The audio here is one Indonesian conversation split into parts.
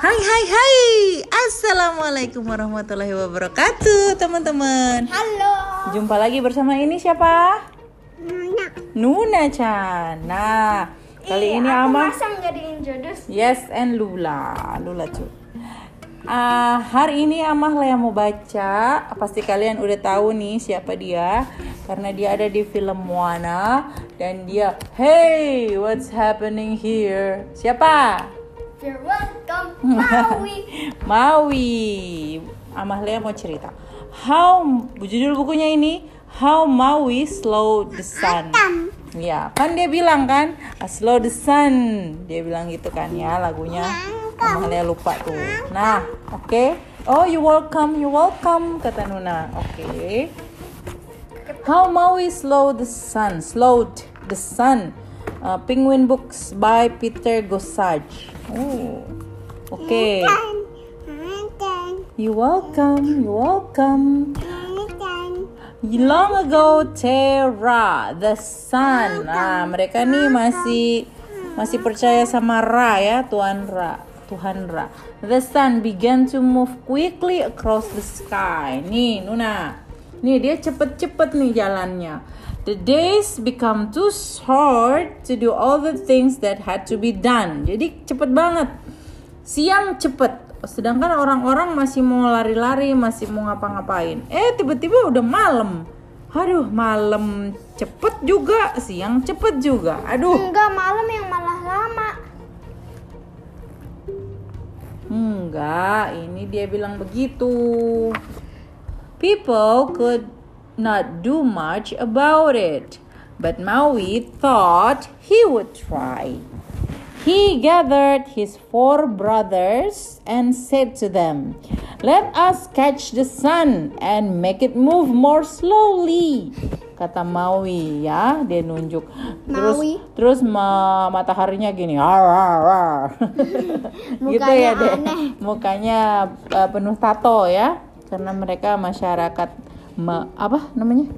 Hai hai hai Assalamualaikum warahmatullahi wabarakatuh teman-teman Halo. Jumpa lagi bersama ini siapa? Nuna. Nuna Chan Nah kali ini Ama Masa nggak diintroduce? Yes and Lula Lula cu Ah, hari ini Amah lah yang mau baca Pasti kalian udah tahu nih siapa dia Karena dia ada di film Moana Dan dia Hey what's happening here Siapa? You're welcome, Maui. Maui. Amalia mau cerita. How judul bukunya ini How Maui Slow the Sun. Ya, kan dia bilang kan, "A Slow the Sun. Dia bilang gitu kan ya lagunya. Amalia lupa tuh. Nah, oke. Oh, you welcome, you welcome kata Nuna. Oke. How Maui Slow the Sun. Slowed the Sun. Uh, Penguin Books by Peter Gossage. Oh. Oke. You welcome, you welcome. Long ago, Terra, the sun. Nah, mereka nih masih masih percaya sama Ra ya, Tuhan Ra, Tuhan Ra. The sun began to move quickly across the sky. Nih, Nuna. Nih dia cepet-cepet nih jalannya. The days become too short to do all the things that had to be done. Jadi cepet banget. Siang cepet. Sedangkan orang-orang masih mau lari-lari, masih mau ngapa-ngapain. Eh tiba-tiba udah malam. Aduh malam cepet juga, siang cepet juga. Aduh. Enggak malam yang malah lama. Enggak, ini dia bilang begitu. People could not do much about it, but Maui thought he would try. He gathered his four brothers and said to them, Let us catch the sun and make it move more slowly. Kata Maui ya, dia nunjuk. Terus Maui. terus ma- mataharinya gini. "Ar, ar, ar." gitu ya Mukanya deh. aneh. Mukanya uh, penuh tato ya. Karena mereka masyarakat ma- apa namanya?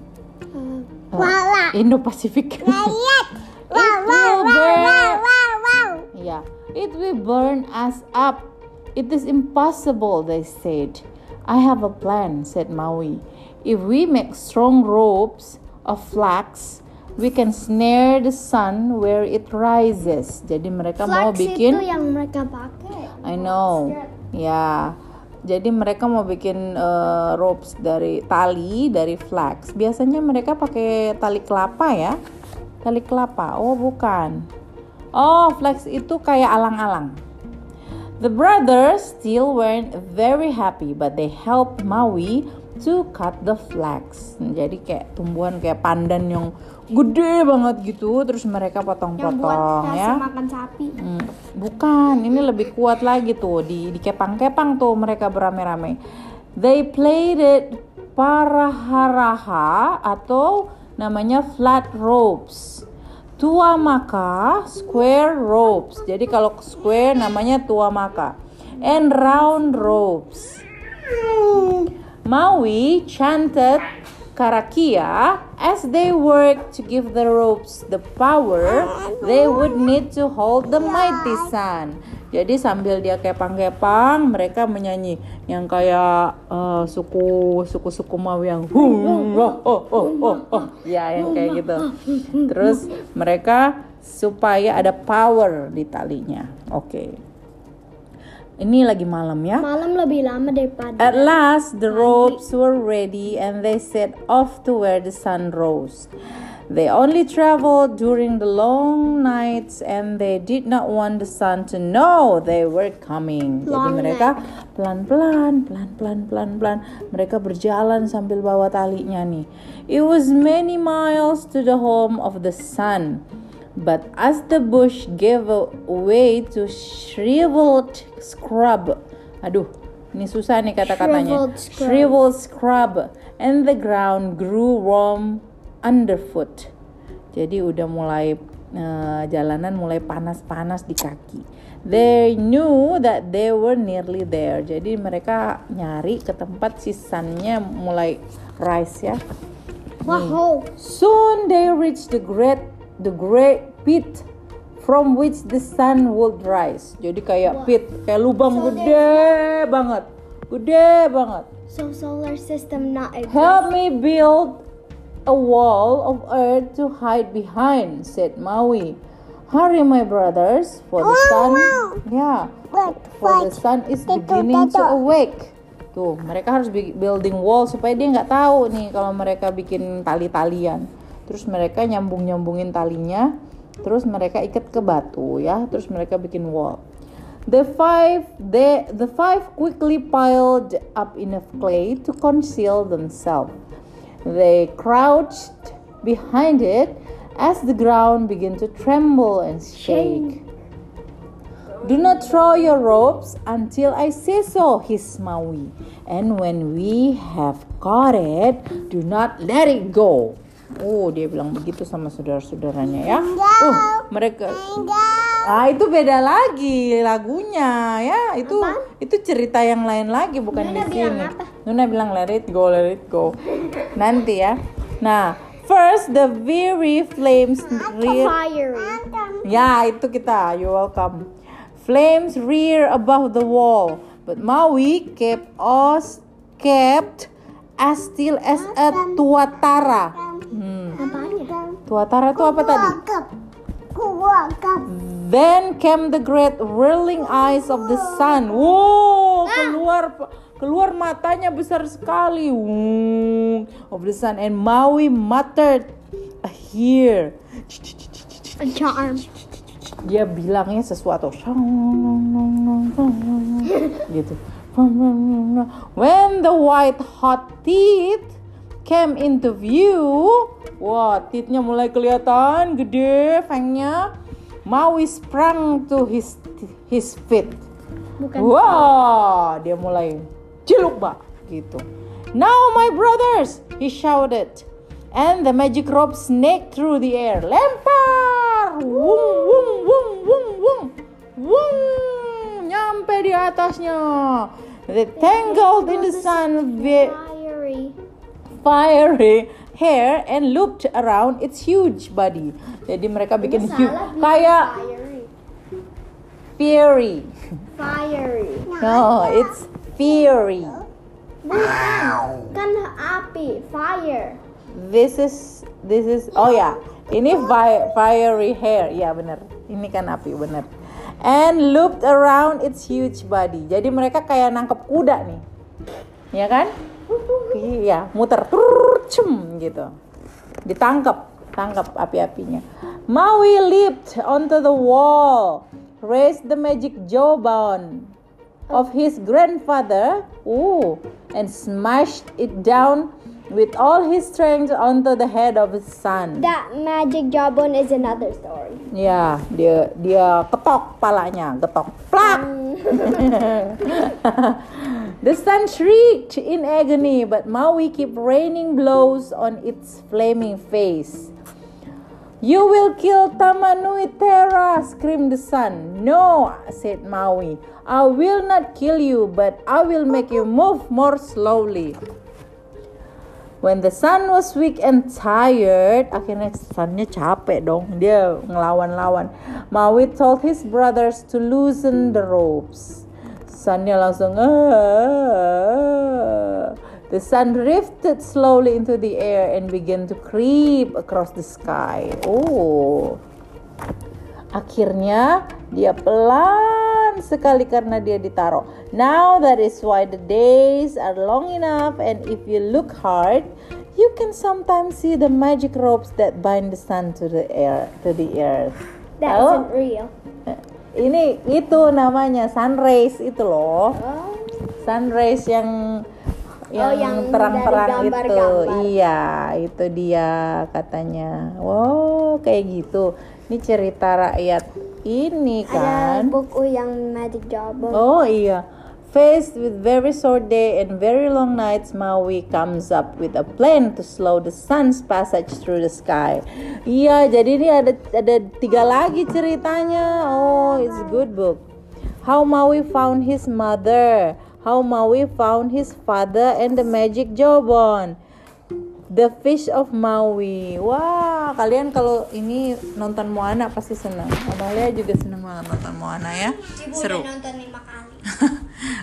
Wala. Indo-Pasifik. Lihat. It will burn. wow. Yeah, it will burn us up. It is impossible, they said. I have a plan, said Maui. If we make strong ropes of flax, we can snare the sun where it rises. Jadi mereka mau Flax bikin itu yang mereka pakai. I know. Ya. Jadi mereka mau bikin eh, ropes dari tali dari flax. Biasanya mereka pakai tali kelapa ya. Tali kelapa. Oh, bukan. Oh, flax itu kayak alang-alang. The brothers still weren't very happy, but they helped Maui to cut the flax. Jadi kayak tumbuhan kayak pandan yang gede banget gitu, terus mereka potong-potong ya. makan sapi. Hmm, bukan, ini lebih kuat lagi tuh di dikepang-kepang tuh mereka beramai-ramai. They played it paraharaha atau namanya flat ropes. Tua maka square ropes. Jadi kalau square namanya tua maka. And round ropes. Maui chanted Karakia as they worked to give the ropes the power they would need to hold the mighty sun. Jadi sambil dia kepang-kepang, mereka menyanyi yang kayak eh, suku suku suku Maui yang oh, oh, oh, oh, oh. ya yang kayak gitu. Terus mereka supaya ada power di talinya. Oke. Ini lagi malam ya. Malam lebih lama daripada. At last, the ropes were ready and they set off to where the sun rose. They only traveled during the long nights and they did not want the sun to know they were coming. Jadi Long mereka pelan-pelan, pelan-pelan, pelan-pelan mereka berjalan sambil bawa talinya nih. It was many miles to the home of the sun. But as the bush gave way to shriveled scrub, aduh, ini susah nih kata-katanya. Shriveled scrub. Shriveled scrub, and the ground grew warm underfoot. Jadi udah mulai eh, jalanan mulai panas-panas di kaki. They knew that they were nearly there. Jadi mereka nyari ke tempat si sunnya mulai rise ya. Wow. Soon they reached the great the great pit from which the sun would rise. Jadi kayak pit, kayak lubang So gede banget. Gede banget. So solar system not exist. Help me build a wall of earth to hide behind, said Maui. Hurry, my brothers, for the sun, yeah, for the sun is beginning to awake. Tuh, mereka harus building wall supaya dia nggak tahu nih kalau mereka bikin tali-talian. Terus mereka nyambung-nyambungin talinya, terus mereka ikat ke batu ya, terus mereka bikin wall. The five they, the five quickly piled up enough clay to conceal themselves. They crouched behind it as the ground began to tremble and shake. Do not throw your ropes until I say so, hissed Maui. And when we have caught it, do not let it go. Oh, dia bilang begitu sama saudara-saudaranya ya. Oh, mereka Ah, itu beda lagi lagunya ya. Itu itu cerita yang lain lagi bukan di Nuna bilang sini. apa? Nuna bilang let it go, let it go. Nanti ya. Nah, first the very flames rear. Ya, itu kita. You're welcome. Flames rear above the wall, but Maui kept us kept as still as a tuatara. Tuatara itu apa tadi? Then came the great whirling eyes of the sun. Wow, keluar keluar matanya besar sekali. Wow, of the sun and Maui muttered, "Here." A charm. dia bilangnya sesuatu gitu when the white hot teeth came into view wah teethnya mulai kelihatan gede fangnya Maui sprang to his his feet Bukan. Wah, dia mulai ciluk mbak gitu. Now my brothers, he shouted, and the magic rope snaked through the air. Lempar, wung wung wung wung wung wung, nyampe di atasnya. They tangled in the sun Fiery. fiery hair and looped around its huge body. Jadi mereka bikin huge, kayak Fiery. fiery. Fiery. No, it's fury. Bukan. Kan api. Fire. This is this is oh ya, ini fi- fiery hair. Ya benar. Ini kan api benar. And looped around its huge body. Jadi mereka kayak nangkep kuda nih. Ya kan? Iya, muter Trrrr, cum gitu. Ditangkap, tangkap api-apinya. Maui leaped onto the wall, raised the magic jawbone of his grandfather, ooh, and smashed it down with all his strength onto the head of his son. That magic jawbone is another story. Ya, dia dia ketok palanya, ketok, plak. the sun shrieked in agony, but Maui kept raining blows on its flaming face. You will kill Tamanui Terra, screamed the sun. No, said Maui. I will not kill you, but I will make you move more slowly. When the sun was weak and tired, akhirnya sunnya capek dong. Dia ngelawan-lawan. Maui told his brothers to loosen the ropes. Sunnya langsung "Ah." The sun drifted slowly into the air and began to creep across the sky. Oh. Akhirnya dia pelan sekali karena dia ditaruh. Now that is why the days are long enough and if you look hard, you can sometimes see the magic ropes that bind the sun to the air to the earth. That Tahu? isn't real. Ini itu namanya sun rays itu loh. Oh. Sun rays yang yang, yang terang-terang itu. Iya, itu dia katanya. Wow, kayak gitu. Ini cerita rakyat ini Ada kan. buku yang magic jawbone. Oh iya. Faced with very short day and very long nights, Maui comes up with a plan to slow the sun's passage through the sky. Iya, jadi ini ada ada tiga lagi ceritanya. Oh, it's a good book. How Maui found his mother. How Maui found his father and the magic jawbone. The Fish of Maui. Wah, kalian kalau ini nonton Moana pasti senang. Amalia juga senang banget nonton Moana ya. Seru. nonton lima kali.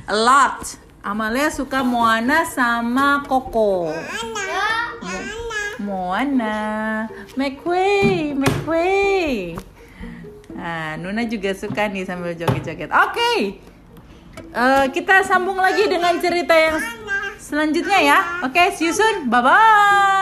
A lot. Amalia suka Moana sama Coco. Moana, McQuay, McQuay. Nah, Nuna juga suka nih sambil joget-joget. Oke, Eh, kita sambung lagi dengan cerita yang selanjutnya ya. Oke, see you soon. Bye bye.